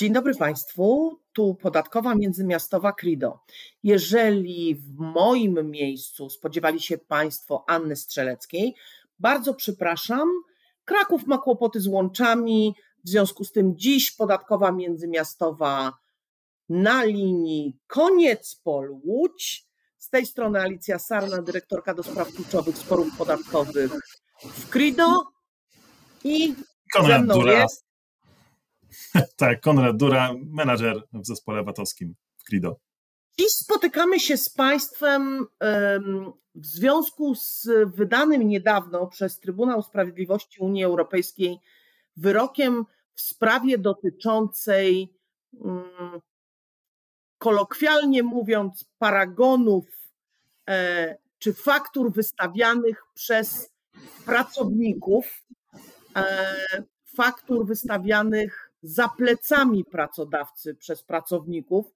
Dzień dobry Państwu, tu podatkowa międzymiastowa Krido. Jeżeli w moim miejscu spodziewali się Państwo Anny Strzeleckiej, bardzo przepraszam. Kraków ma kłopoty z łączami, w związku z tym dziś podatkowa międzymiastowa na linii Koniec Pol Łódź. Z tej strony Alicja Sarna, dyrektorka do spraw kluczowych sporów podatkowych w Krido. I Konrad ze mną Dura. jest tak, Konrad Dura, menadżer w zespole VAT-owskim w Krido. Dziś spotykamy się z Państwem em, w związku z wydanym niedawno przez Trybunał Sprawiedliwości Unii Europejskiej wyrokiem w sprawie dotyczącej, mm, kolokwialnie mówiąc, paragonów e, czy faktur wystawianych przez pracowników, e, faktur wystawianych za plecami pracodawcy przez pracowników.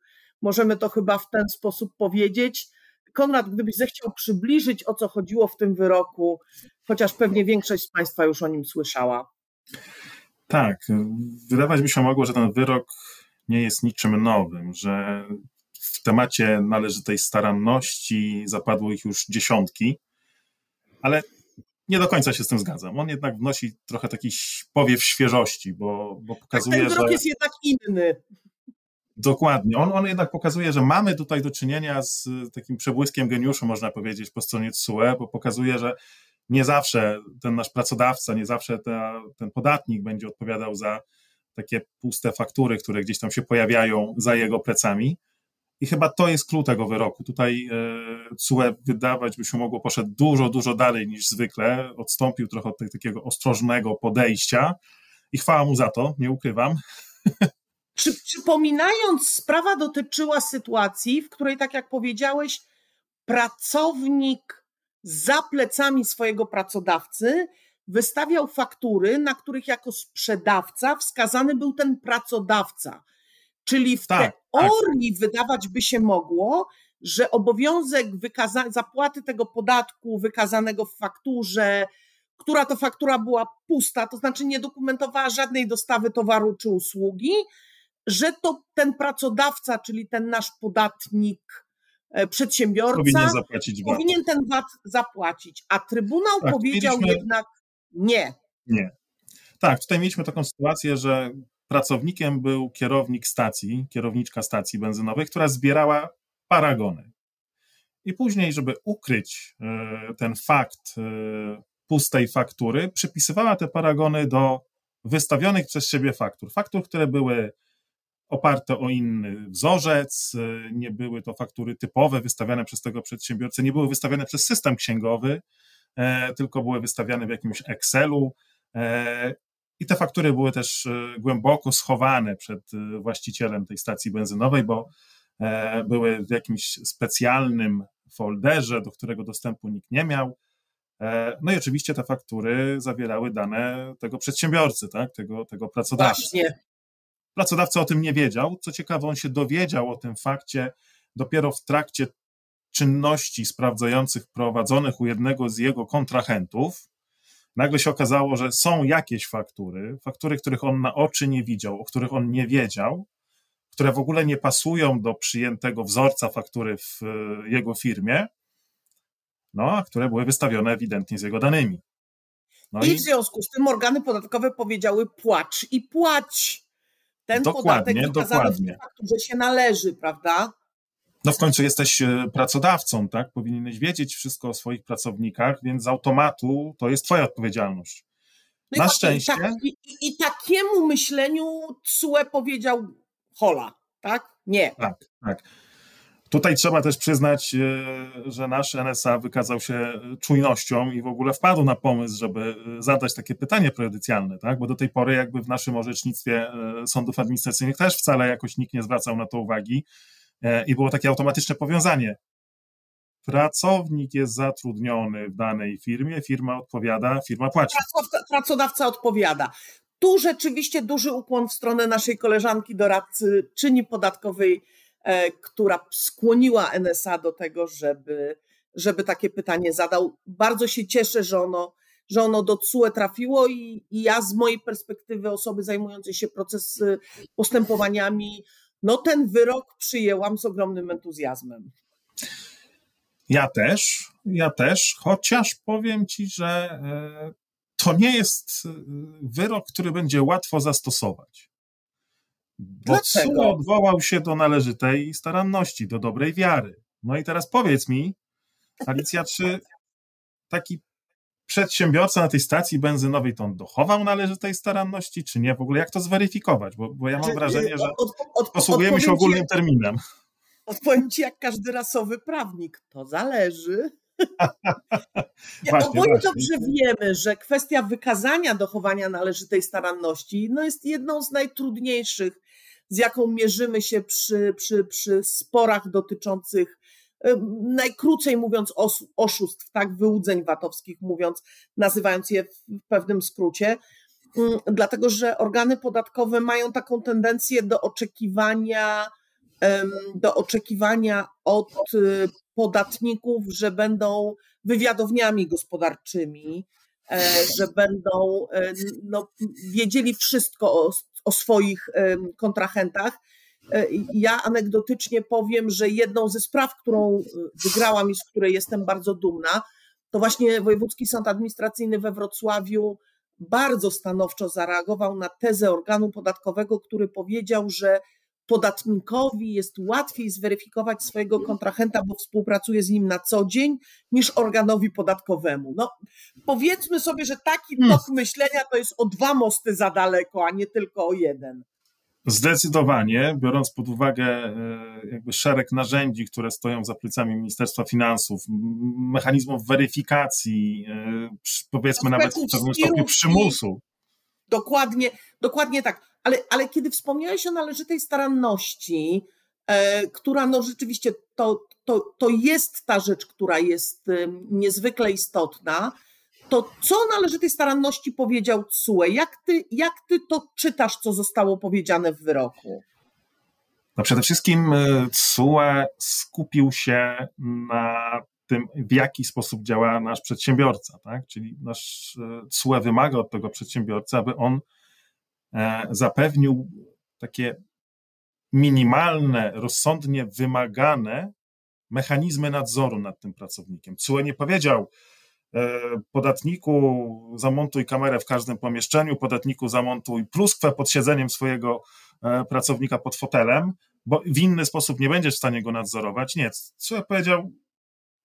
Możemy to chyba w ten sposób powiedzieć. Konrad, gdybyś zechciał przybliżyć, o co chodziło w tym wyroku, chociaż pewnie większość z Państwa już o nim słyszała. Tak, wydawać by się mogło, że ten wyrok nie jest niczym nowym, że w temacie należytej staranności zapadło ich już dziesiątki, ale nie do końca się z tym zgadzam. On jednak wnosi trochę taki powiew świeżości, bo, bo pokazuje, Ten wyrok że... jest jednak inny. Dokładnie. On, on jednak pokazuje, że mamy tutaj do czynienia z takim przebłyskiem geniuszu, można powiedzieć, po stronie TSUE, bo pokazuje, że nie zawsze ten nasz pracodawca, nie zawsze ta, ten podatnik będzie odpowiadał za takie puste faktury, które gdzieś tam się pojawiają za jego plecami. I chyba to jest klucz tego wyroku. Tutaj e, CUE wydawać by się mogło poszedł dużo, dużo dalej niż zwykle. Odstąpił trochę od takiego ostrożnego podejścia i chwała mu za to, nie ukrywam. Przy, przypominając, sprawa dotyczyła sytuacji, w której, tak jak powiedziałeś, pracownik za plecami swojego pracodawcy wystawiał faktury, na których jako sprzedawca wskazany był ten pracodawca. Czyli w Tak, teorii wydawać by się mogło, że obowiązek zapłaty tego podatku wykazanego w fakturze, która to faktura była pusta, to znaczy nie dokumentowała żadnej dostawy towaru czy usługi, że to ten pracodawca, czyli ten nasz podatnik, e, przedsiębiorca, Powinien zapłacić VAT. powinien ten VAT zapłacić. A Trybunał Tak, powiedział mieliśmy- jednak nie. Nie. Tak, tutaj mieliśmy taką sytuację, że pracownikiem był kierownik stacji, kierowniczka stacji benzynowej, która zbierała paragony. I później, żeby ukryć e, ten fakt e, pustej faktury, przypisywała te paragony do wystawionych przez siebie faktur. Faktur, które były oparte o inny wzorzec, e, nie były to faktury typowe wystawiane przez tego przedsiębiorcę, nie były wystawiane przez system księgowy, tylko były wystawiane w jakimś Excelu. I te faktury były też e, głęboko schowane przed e, właścicielem tej stacji benzynowej, bo e, były w jakimś specjalnym folderze, do którego dostępu nikt nie miał. No i oczywiście te faktury zawierały dane tego przedsiębiorcy, tak? tego, tego pracodawcy. Właśnie. Pracodawca o tym nie wiedział. Co ciekawe, on się dowiedział o tym fakcie dopiero w trakcie czynności sprawdzających prowadzonych u jednego z jego kontrahentów. Nagle się okazało, że są jakieś faktury, faktury, których on na oczy nie widział, o których on nie wiedział, które w ogóle nie pasują do przyjętego wzorca faktury w e, jego firmie, no a które były wystawione ewidentnie z jego danymi. No I w związku z tym organy podatkowe powiedziały płacz i płać. Ten Dokładnie, podatek wykazany w dokładnie. tej fakturze się należy, prawda? No w końcu jesteś e, pracodawcą, tak? Powinieneś wiedzieć wszystko o swoich pracownikach, więc z automatu to jest twoja odpowiedzialność. No i Na tak- szczęście. Tak, i, i, I takiemu myśleniu TSUE powiedział hola, tak? Nie. Tak, tak. Tutaj trzeba też przyznać, e, że nasz NSA wykazał się czujnością i w ogóle wpadł na pomysł, żeby e, zadać takie pytanie prejudycjalne, tak? Bo do tej pory jakby w naszym orzecznictwie e, sądów administracyjnych też wcale jakoś nikt nie zwracał na to uwagi e, i było takie automatyczne powiązanie. Pracownik jest zatrudniony w danej firmie, firma odpowiada, firma płaci. Pracodawca, odpowiada. Tu rzeczywiście duży ukłon w stronę naszej koleżanki doradcy czyni podatkowej, e, która skłoniła NSA do tego, żeby, żeby takie pytanie zadał. Bardzo się cieszę, że ono, że ono do CUE trafiło i, i ja z mojej perspektywy osoby zajmującej się proces postępowaniami, no ten wyrok przyjęłam z ogromnym entuzjazmem. Ja też, ja też, chociaż powiem ci, że e, to nie jest e, wyrok, który będzie łatwo zastosować. Bo CUE odwołał się do należytej staranności, do dobrej wiary. No i teraz powiedz mi, Alicja, czy taki przedsiębiorca na tej stacji benzynowej to on dochował należytej staranności, czy nie? W ogóle jak to zweryfikować? Bo, bo ja mam znaczy, wrażenie, że od, od, posługujemy się ogólnym terminem. Odpowiem ci jak każdy rasowy prawnik. To zależy. właśnie, Oboje dobrze wiemy, że kwestia wykazania dochowania należytej staranności no jest jedną z najtrudniejszych, z jaką mierzymy się przy, przy, przy sporach dotyczących najkrócej mówiąc oszustw, tak, wyłudzeń VAT-owskich mówiąc, nazywając je w pewnym skrócie, mm, dlatego że organy podatkowe mają taką tendencję do oczekiwania, do oczekiwania od y, podatników, że będą wywiadowniami gospodarczymi, e, że będą e, no, wiedzieli wszystko o, o swoich kontrahentach ja anegdotycznie powiem, że jedną ze spraw, którą e, wygrałam i z której jestem bardzo dumna, to właśnie Wojewódzki Sąd Administracyjny we Wrocławiu bardzo stanowczo zareagował na tezę organu podatkowego, który powiedział, że podatnikowi jest łatwiej zweryfikować swojego kontrahenta, bo współpracuje z nim na co dzień, niż organowi podatkowemu. No, powiedzmy sobie, że taki hmm. tok myślenia to jest o dwa mosty za daleko, a nie tylko o jeden. Zdecydowanie, biorąc pod uwagę e, jakby szereg narzędzi, które stoją za plecami Ministerstwa Finansów, mechanizmów weryfikacji, e, powiedzmy nawet w pewnym stopniu przymusu. Dokładnie, dokładnie tak. Ale, ale kiedy wspomniałeś o należytej staranności, e, która no rzeczywiście to, to, to jest ta rzecz, która jest niezwykle istotna, to co należy tej staranności powiedział CUE? Jak ty, jak ty to czytasz, co zostało powiedziane w wyroku? No przede wszystkim e, CUE skupił się na tym, w jaki sposób działa nasz przedsiębiorca, tak? Czyli nasz e, CUE wymaga od tego przedsiębiorcy, aby on e, zapewnił takie minimalne, rozsądnie wymagane mechanizmy nadzoru nad tym pracownikiem. CUE nie powiedział, E, podatniku zamontuj kamerę w każdym pomieszczeniu, podatniku zamontuj pluskwę pod siedzeniem swojego e, pracownika pod fotelem, bo w inny sposób nie będziesz w stanie go nadzorować. Nie, co ja powiedział,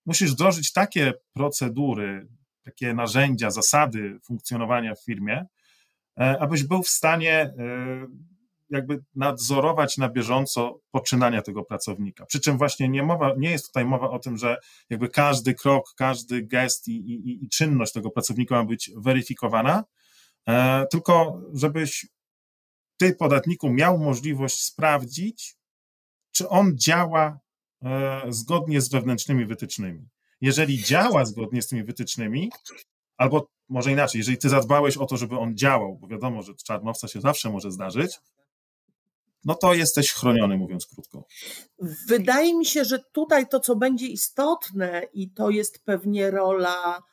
musisz wdrożyć takie procedury, takie narzędzia, zasady funkcjonowania w firmie, e, abyś był w stanie jakby nadzorować na bieżąco poczynania tego pracownika. Przy czym właśnie nie, mowa, nie jest tutaj mowa o tym, że jakby każdy krok, każdy gest i, i, i czynność tego pracownika ma być weryfikowana, e, tylko żebyś ty, podatniku, miał możliwość sprawdzić, czy on działa e, zgodnie z wewnętrznymi wytycznymi. Jeżeli działa zgodnie z tymi wytycznymi, albo może inaczej, jeżeli ty zadbałeś o to, żeby on działał, bo wiadomo, że czarnowca się zawsze może zdarzyć, no to jesteś chroniony, mówiąc krótko. Wydaje mi się, że tutaj to, co będzie istotne, i to jest pewnie rola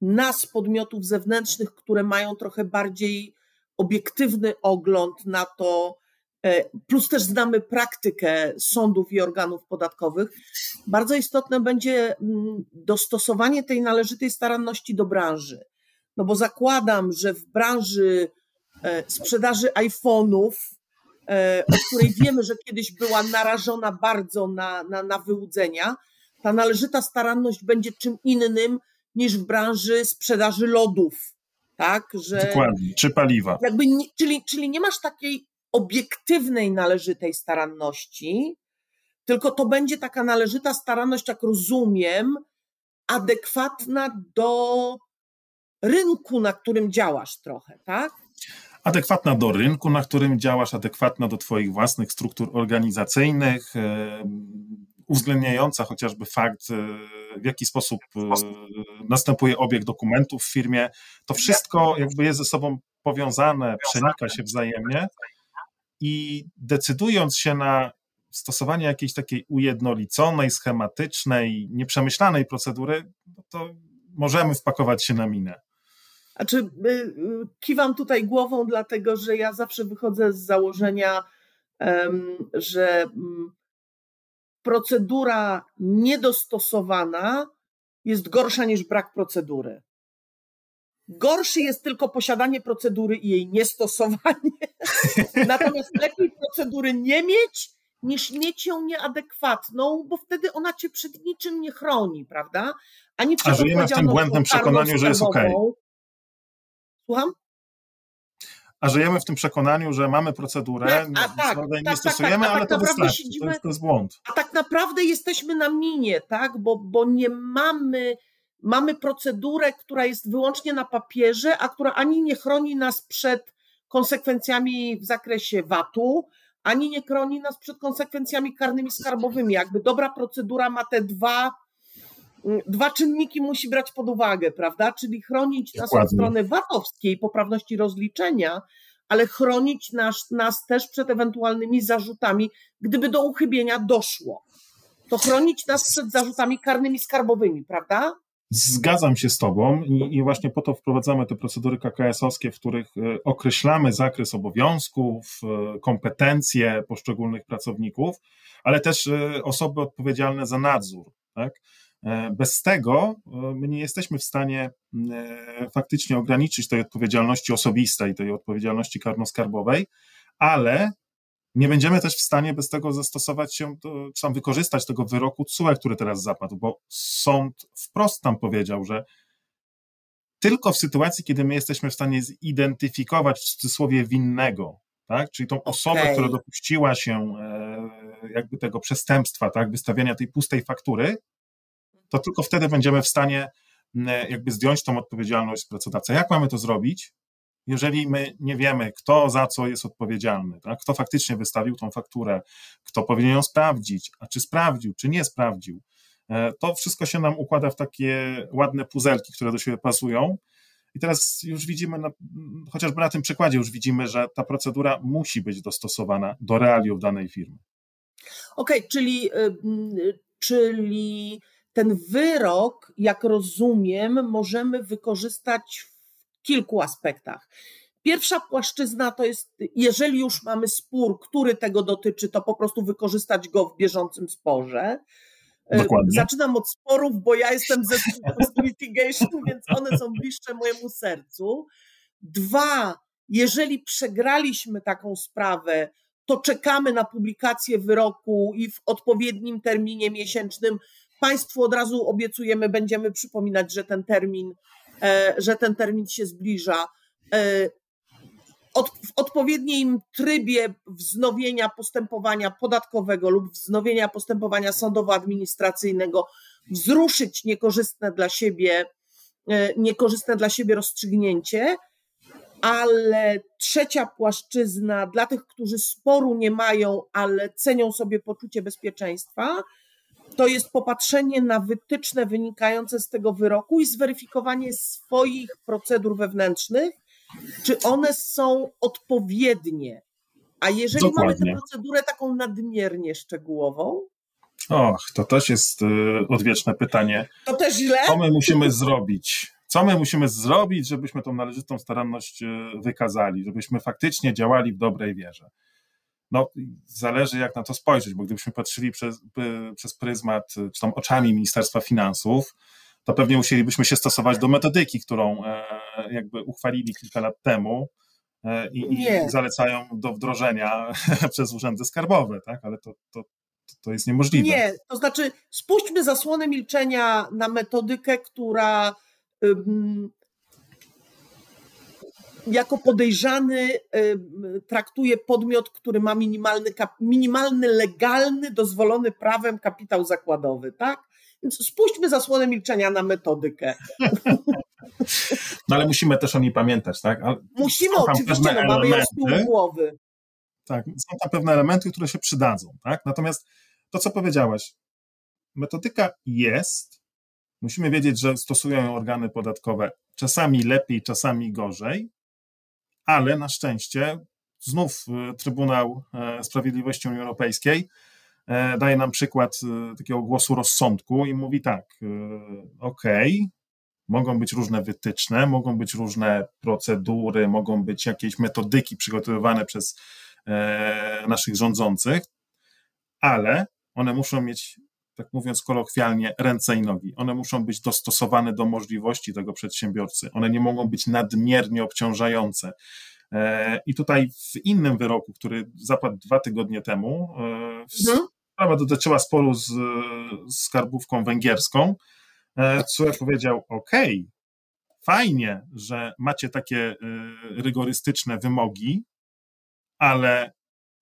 nas, podmiotów zewnętrznych, które mają trochę bardziej obiektywny ogląd na to, e, plus też znamy praktykę sądów i organów podatkowych, bardzo istotne będzie mm, dostosowanie tej należytej staranności do branży. No bo zakładam, że w branży e, sprzedaży iPhone'ów o której wiemy, że kiedyś była narażona bardzo na, na, na wyłudzenia, ta należyta staranność będzie czym innym niż w branży sprzedaży lodów. Tak, że Dokładnie, czy paliwa. Jakby czyli, czyli nie masz takiej obiektywnej, należytej staranności, tylko to będzie taka należyta staranność, jak rozumiem, adekwatna do rynku, na którym działasz trochę, tak? Adekwatna do rynku, na którym działasz, adekwatna do Twoich własnych struktur organizacyjnych, e, uwzględniająca chociażby fakt, e, w jaki sposób e, następuje obieg dokumentów w firmie. To wszystko jakby jest ze sobą powiązane, przenika się wzajemnie i decydując się na stosowanie jakiejś takiej ujednoliconej, schematycznej, nieprzemyślanej procedury, no to możemy wpakować się na minę. Znaczy, kiwam tutaj głową, dlatego że ja zawsze wychodzę z założenia, że mm, procedura niedostosowana jest gorsza niż brak procedury. Gorszy jest tylko posiadanie procedury i jej niestosowanie. Natomiast lepiej procedury nie mieć, niż mieć ją nieadekwatną, bo wtedy ona cię przed niczym nie chroni, prawda? Ani przed A żyjemy w tym błędnym przekonaniu, że jest okej. Okay. Słucham? A żyjemy w tym przekonaniu, że mamy procedurę, tak, a, tak, nie tak, stosujemy, tak, ale tak to wystarczy. Siedzimy, to, jest, to jest błąd. A tak naprawdę jesteśmy na minie, tak? Bo, bo nie mamy mamy procedurę, która jest wyłącznie na papierze, a która ani nie chroni nas przed konsekwencjami w zakresie VAT-u, ani nie chroni nas przed konsekwencjami karnymi skarbowymi. Jakby dobra procedura ma te dwa, dwa czynniki musi brać pod uwagę, prawda? Czyli chronić nas od strony VAT-owskiej, poprawności rozliczenia, ale chronić nas, nas też przed ewentualnymi zarzutami, gdyby do uchybienia doszło. To chronić nas przed zarzutami karnymi skarbowymi, prawda? Zgadzam się z Tobą i, i, właśnie po to wprowadzamy te procedury KKS-owskie, w których e, określamy zakres obowiązków, e, kompetencje poszczególnych pracowników, ale też e, osoby odpowiedzialne za nadzór. Tak? Bez tego my nie jesteśmy w stanie faktycznie ograniczyć tej odpowiedzialności osobistej, tej odpowiedzialności karno-skarbowej, ale nie będziemy też w stanie bez tego zastosować się, do, czy tam wykorzystać tego wyroku CUE, który teraz zapadł, bo sąd wprost tam powiedział, że tylko w sytuacji, kiedy my jesteśmy w stanie zidentyfikować w cudzysłowie winnego, tak? czyli tą osobę, okay. która dopuściła się e, jakby tego przestępstwa, tak? wystawiania tej pustej faktury, to tylko wtedy będziemy w stanie jakby zdjąć tą odpowiedzialność pracodawcy. Jak mamy to zrobić? jeżeli my nie wiemy, kto za co jest odpowiedzialny, tak? kto faktycznie wystawił tą fakturę, kto powinien ją sprawdzić, a czy sprawdził, czy nie sprawdził, e, to wszystko się nam układa w takie ładne puzelki, które do siebie pasują. I teraz już widzimy, na, chociażby na tym przykładzie, już widzimy, że ta procedura musi być dostosowana do realiów danej firmy. Okej, okay, czyli, czyli ten wyrok, jak rozumiem, możemy wykorzystać kilku aspektach. Pierwsza płaszczyzna to jest, jeżeli już mamy spór, który tego dotyczy, to po prostu wykorzystać go w bieżącym sporze. E, Dokładnie. Zaczynam od sporów, bo ja jestem ze litigation, więc one są bliższe mojemu sercu. Dwa, jeżeli przegraliśmy taką sprawę, to czekamy na publikację wyroku i w odpowiednim terminie miesięcznym Państwu od razu obiecujemy, będziemy przypominać, że ten termin E, że ten termin się zbliża. E, w odpowiednim trybie wznowienia postępowania podatkowego lub wznowienia postępowania sądowo-administracyjnego wzruszyć niekorzystne dla siebie, e, niekorzystne dla siebie rozstrzygnięcie, ale trzecia płaszczyzna dla tych, którzy sporu nie mają, ale cenią sobie poczucie bezpieczeństwa, to jest popatrzenie na wytyczne wynikające z tego wyroku i zweryfikowanie swoich procedur wewnętrznych, czy one są odpowiednie. A jeżeli Dokładnie. mamy tę procedurę taką nadmiernie szczegółową, Och, to też jest y, odwieczne pytanie. To też źle? Co my musimy zrobić? Co my musimy zrobić, żebyśmy tą należytą staranność y, wykazali, żebyśmy faktycznie działali w dobrej wierze? No, zależy jak na to spojrzeć, bo gdybyśmy patrzyli przez, przez pryzmat, czy tam oczami Ministerstwa Finansów, to pewnie musielibyśmy się stosować do metodyki, którą e, jakby uchwalili kilka lat temu e, i, i zalecają do wdrożenia przez urzędy skarbowe, tak? Ale to, to, to jest niemożliwe. Nie, to znaczy spuśćmy zasłonę milczenia na metodykę, która jako podejrzany traktuje podmiot, który ma minimalny, minimalny legalny, dozwolony prawem kapitał zakładowy, tak? Więc spuśćmy zasłonę milczenia na metodykę. No ale musimy też o niej pamiętać, tak? Ale musimy oczywiście, no, mamy ją z tyłu głowy. Tak, są tam pewne elementy, które się przydadzą, tak? Natomiast to, co powiedziałaś, metodyka jest, musimy wiedzieć, że stosują ją organy podatkowe czasami lepiej, czasami gorzej, ale na szczęście znów y, Trybunał e, Sprawiedliwości Unii Europejskiej e, daje nam przykład takiego głosu rozsądku i mówi tak, okej, okay, Mogą być różne wytyczne, mogą być różne procedury, mogą być jakieś metodyki przygotowywane przez e, naszych rządzących, ale one muszą mieć, tak mówiąc kolokwialnie, ręce i nogi. One muszą być dostosowane do możliwości tego przedsiębiorcy. One nie mogą być nadmiernie obciążające. E, I tutaj w innym wyroku, który zapadł dwa tygodnie temu, e, mhm. sprawa dotyczyła sporu z, skarbówką węgierską, który powiedział: OK, fajnie, że macie takie e, rygorystyczne wymogi, ale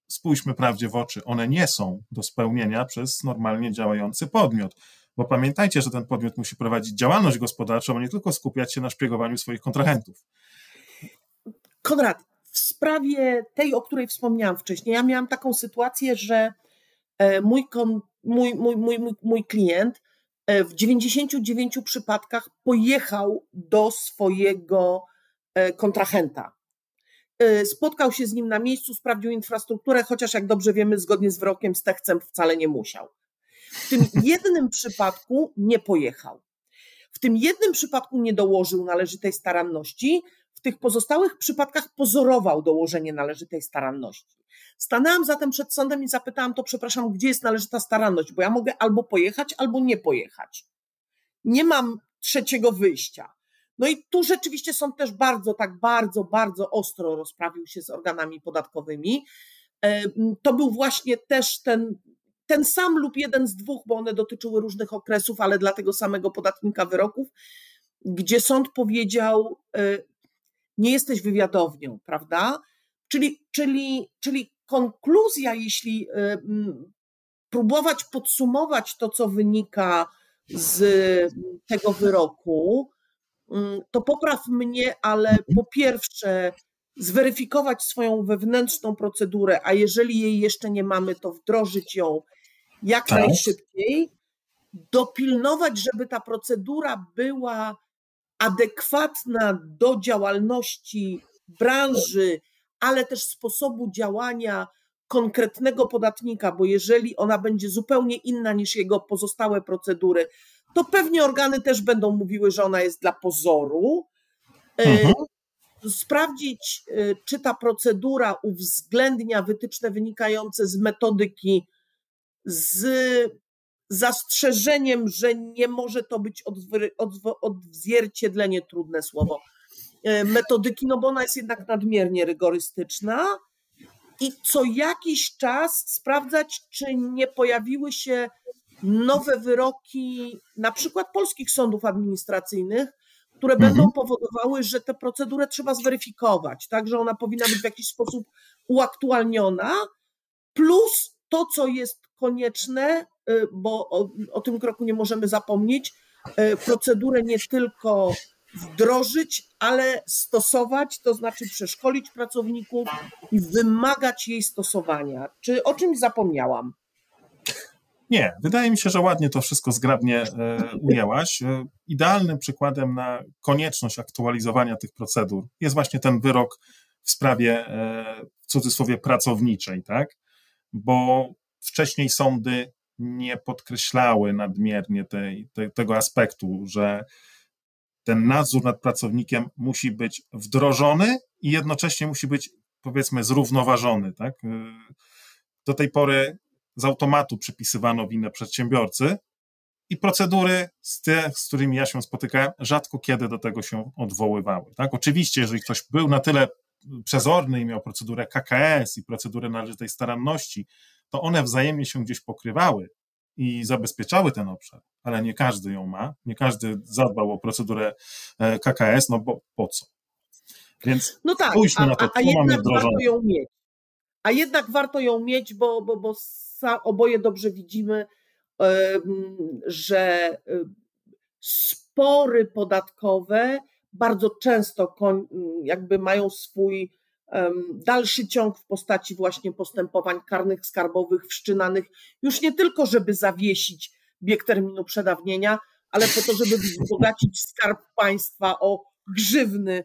spójrzmy prawdzie w oczy, one nie są do spełnienia przez normalnie działający podmiot. Bo pamiętajcie, że ten podmiot musi prowadzić działalność gospodarczą, a nie tylko skupiać się na szpiegowaniu swoich kontrahentów. Konrad, w sprawie tej, o której wspomniałam wcześniej, ja miałam taką sytuację, że e, mój, mój, mój, mój, mój klient e, w 99 przypadkach pojechał do swojego e, kontrahenta. Spotkał się z nim na miejscu, sprawdził infrastrukturę, chociaż jak dobrze wiemy, zgodnie z wyrokiem z Techcem wcale nie musiał. W tym jednym przypadku nie pojechał. W tym jednym przypadku nie dołożył należytej staranności, w tych pozostałych przypadkach pozorował dołożenie należytej staranności. Stanęłam zatem przed sądem i zapytałam to, przepraszam, gdzie jest należyta staranność, bo ja mogę albo pojechać, albo nie pojechać. Nie mam trzeciego wyjścia. No i tu rzeczywiście sąd też bardzo, tak bardzo, bardzo ostro rozprawił się z organami podatkowymi. E, to był właśnie też ten, ten sam lub jeden z dwóch, bo one dotyczyły różnych okresów, ale dla tego samego podatnika wyroków, gdzie sąd powiedział, e, nie jesteś wywiadownią, prawda? Czyli, czyli, czyli konkluzja, jeśli y, próbować podsumować to, co wynika z tego wyroku, to popraw mnie, ale po pierwsze, zweryfikować swoją wewnętrzną procedurę, a jeżeli jej jeszcze nie mamy, to wdrożyć ją jak tak. najszybciej, dopilnować, żeby ta procedura była adekwatna do działalności branży, ale też sposobu działania konkretnego podatnika, bo jeżeli ona będzie zupełnie inna niż jego pozostałe procedury, to pewnie organy też będą mówiły, że ona jest dla pozoru. E, mhm. Sprawdzić, e, czy ta procedura uwzględnia wytyczne wynikające z metodyki, z zastrzeżeniem, że nie może to być odzwierciedlenie, trudne słowo, e, metodyki, no bo ona jest jednak nadmiernie rygorystyczna. I co jakiś czas sprawdzać, czy nie pojawiły się nowe wyroki, na przykład polskich sądów administracyjnych, które mhm. będą powodowały, że tę procedurę trzeba zweryfikować, tak, że ona powinna być w jakiś sposób uaktualniona, plus to, co jest konieczne, y, bo o, o tym kroku nie możemy zapomnieć, y, procedurę nie tylko wdrożyć, ale stosować, to znaczy przeszkolić pracowników i wymagać jej stosowania. Czy o czymś zapomniałam? Nie, wydaje mi się, że ładnie to wszystko zgrabnie e, ujęłaś. E, idealnym przykładem na konieczność aktualizowania tych procedur jest właśnie ten wyrok w sprawie, e, w cudzysłowie, pracowniczej, tak? Bo wcześniej sądy nie podkreślały nadmiernie tej, te, tego aspektu, że ten nadzór nad pracownikiem musi być wdrożony i jednocześnie musi być, powiedzmy, zrównoważony. Tak? Do tej pory z automatu przypisywano winę przedsiębiorcy i procedury z tych, z którymi ja się spotykałem, rzadko kiedy do tego się odwoływały. Tak? Oczywiście, jeżeli ktoś był na tyle przezorny i miał procedurę KKS i procedurę należytej staranności, to one wzajemnie się gdzieś pokrywały i zabezpieczały ten obszar, ale nie każdy ją ma, nie każdy zadbał o procedurę e, KKS, no bo po co? Więc no tak, spójrzmy a, na to, a, a jednak warto ją mieć. A jednak warto ją mieć, bo, bo, bo oboje dobrze widzimy, że spory podatkowe bardzo często jakby mają swój dalszy ciąg w postaci właśnie postępowań karnych, skarbowych, wszczynanych, już nie tylko, żeby zawiesić bieg terminu przedawnienia, ale po to, żeby wzbogacić skarb państwa o grzywny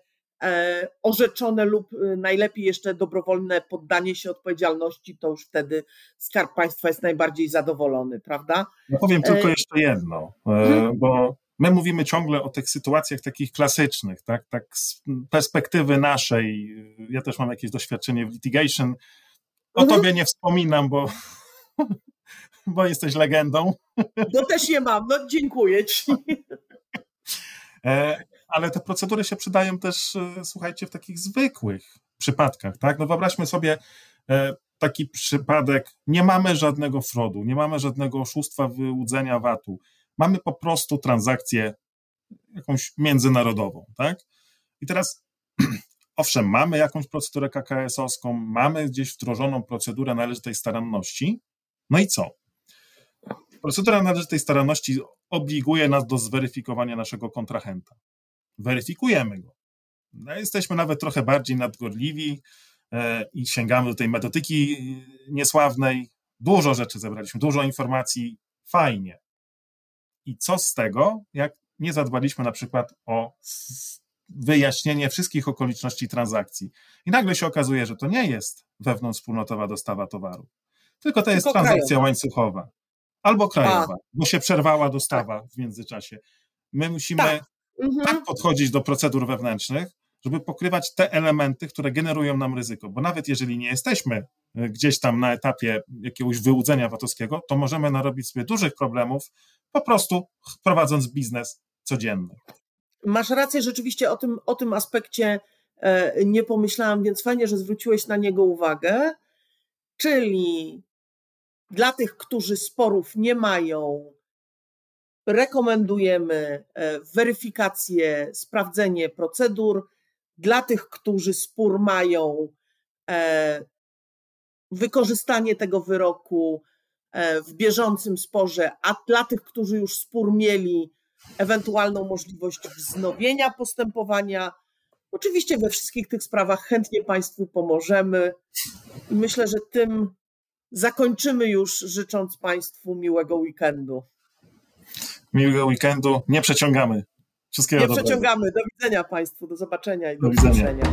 orzeczone lub e, najlepiej jeszcze dobrowolne poddanie się odpowiedzialności, to już wtedy skarb państwa jest najbardziej zadowolony, prawda? Ja powiem tylko e, jeszcze jedno, hmm? bo My mówimy ciągle o tych sytuacjach takich klasycznych, tak, tak z perspektywy naszej. Ja też mam jakieś doświadczenie w litigation. O mhm. tobie nie wspominam, bo, bo jesteś legendą. No też nie mam, no dziękuję ci. Ale te procedury się przydają też, e, słuchajcie, w takich zwykłych przypadkach, tak? No wyobraźmy sobie e, taki przypadek, nie mamy żadnego frodu, nie mamy żadnego oszustwa, wyłudzenia VAT-u, mamy po prostu transakcję jakąś międzynarodową, tak? I teraz, owszem, mamy jakąś procedurę KKS-owską, mamy gdzieś wdrożoną procedurę należytej staranności, no i co? Procedura należytej staranności obliguje nas do zweryfikowania naszego kontrahenta. Weryfikujemy go. No, jesteśmy nawet trochę bardziej nadgorliwi e, i sięgamy do tej metodyki niesławnej. Dużo rzeczy zebraliśmy, dużo informacji, fajnie. I co z tego, jak nie zadbaliśmy na przykład o wyjaśnienie wszystkich okoliczności transakcji. I nagle się okazuje, że to nie jest wewnątrzwspólnotowa dostawa towaru, tylko to jest tylko transakcja krajowa. łańcuchowa albo krajowa, A. bo się przerwała dostawa tak. w międzyczasie. My musimy tak. Mhm. tak podchodzić do procedur wewnętrznych, żeby pokrywać te elementy, które generują nam ryzyko, bo nawet jeżeli nie jesteśmy e, gdzieś tam na etapie jakiegoś wyłudzenia VAT-owskiego, to możemy narobić sobie dużych problemów, po prostu prowadząc biznes codzienny. Masz rację, rzeczywiście o tym, o tym aspekcie e, nie pomyślałam, więc fajnie, że zwróciłeś na niego uwagę. Czyli dla tych, którzy sporów nie mają, rekomendujemy e, weryfikację, sprawdzenie procedur. Dla tych, którzy spór mają, e, wykorzystanie tego wyroku e, w bieżącym sporze, a dla tych, którzy już spór mieli, ewentualną możliwość wznowienia postępowania. Oczywiście we wszystkich tych sprawach chętnie Państwu pomożemy. Myślę, że tym zakończymy już, życząc Państwu miłego weekendu. Miłego weekendu. Nie przeciągamy. Wszystkiego Nie dobrego. przeciągamy. Do widzenia Państwu, do zobaczenia i do, do widzenia.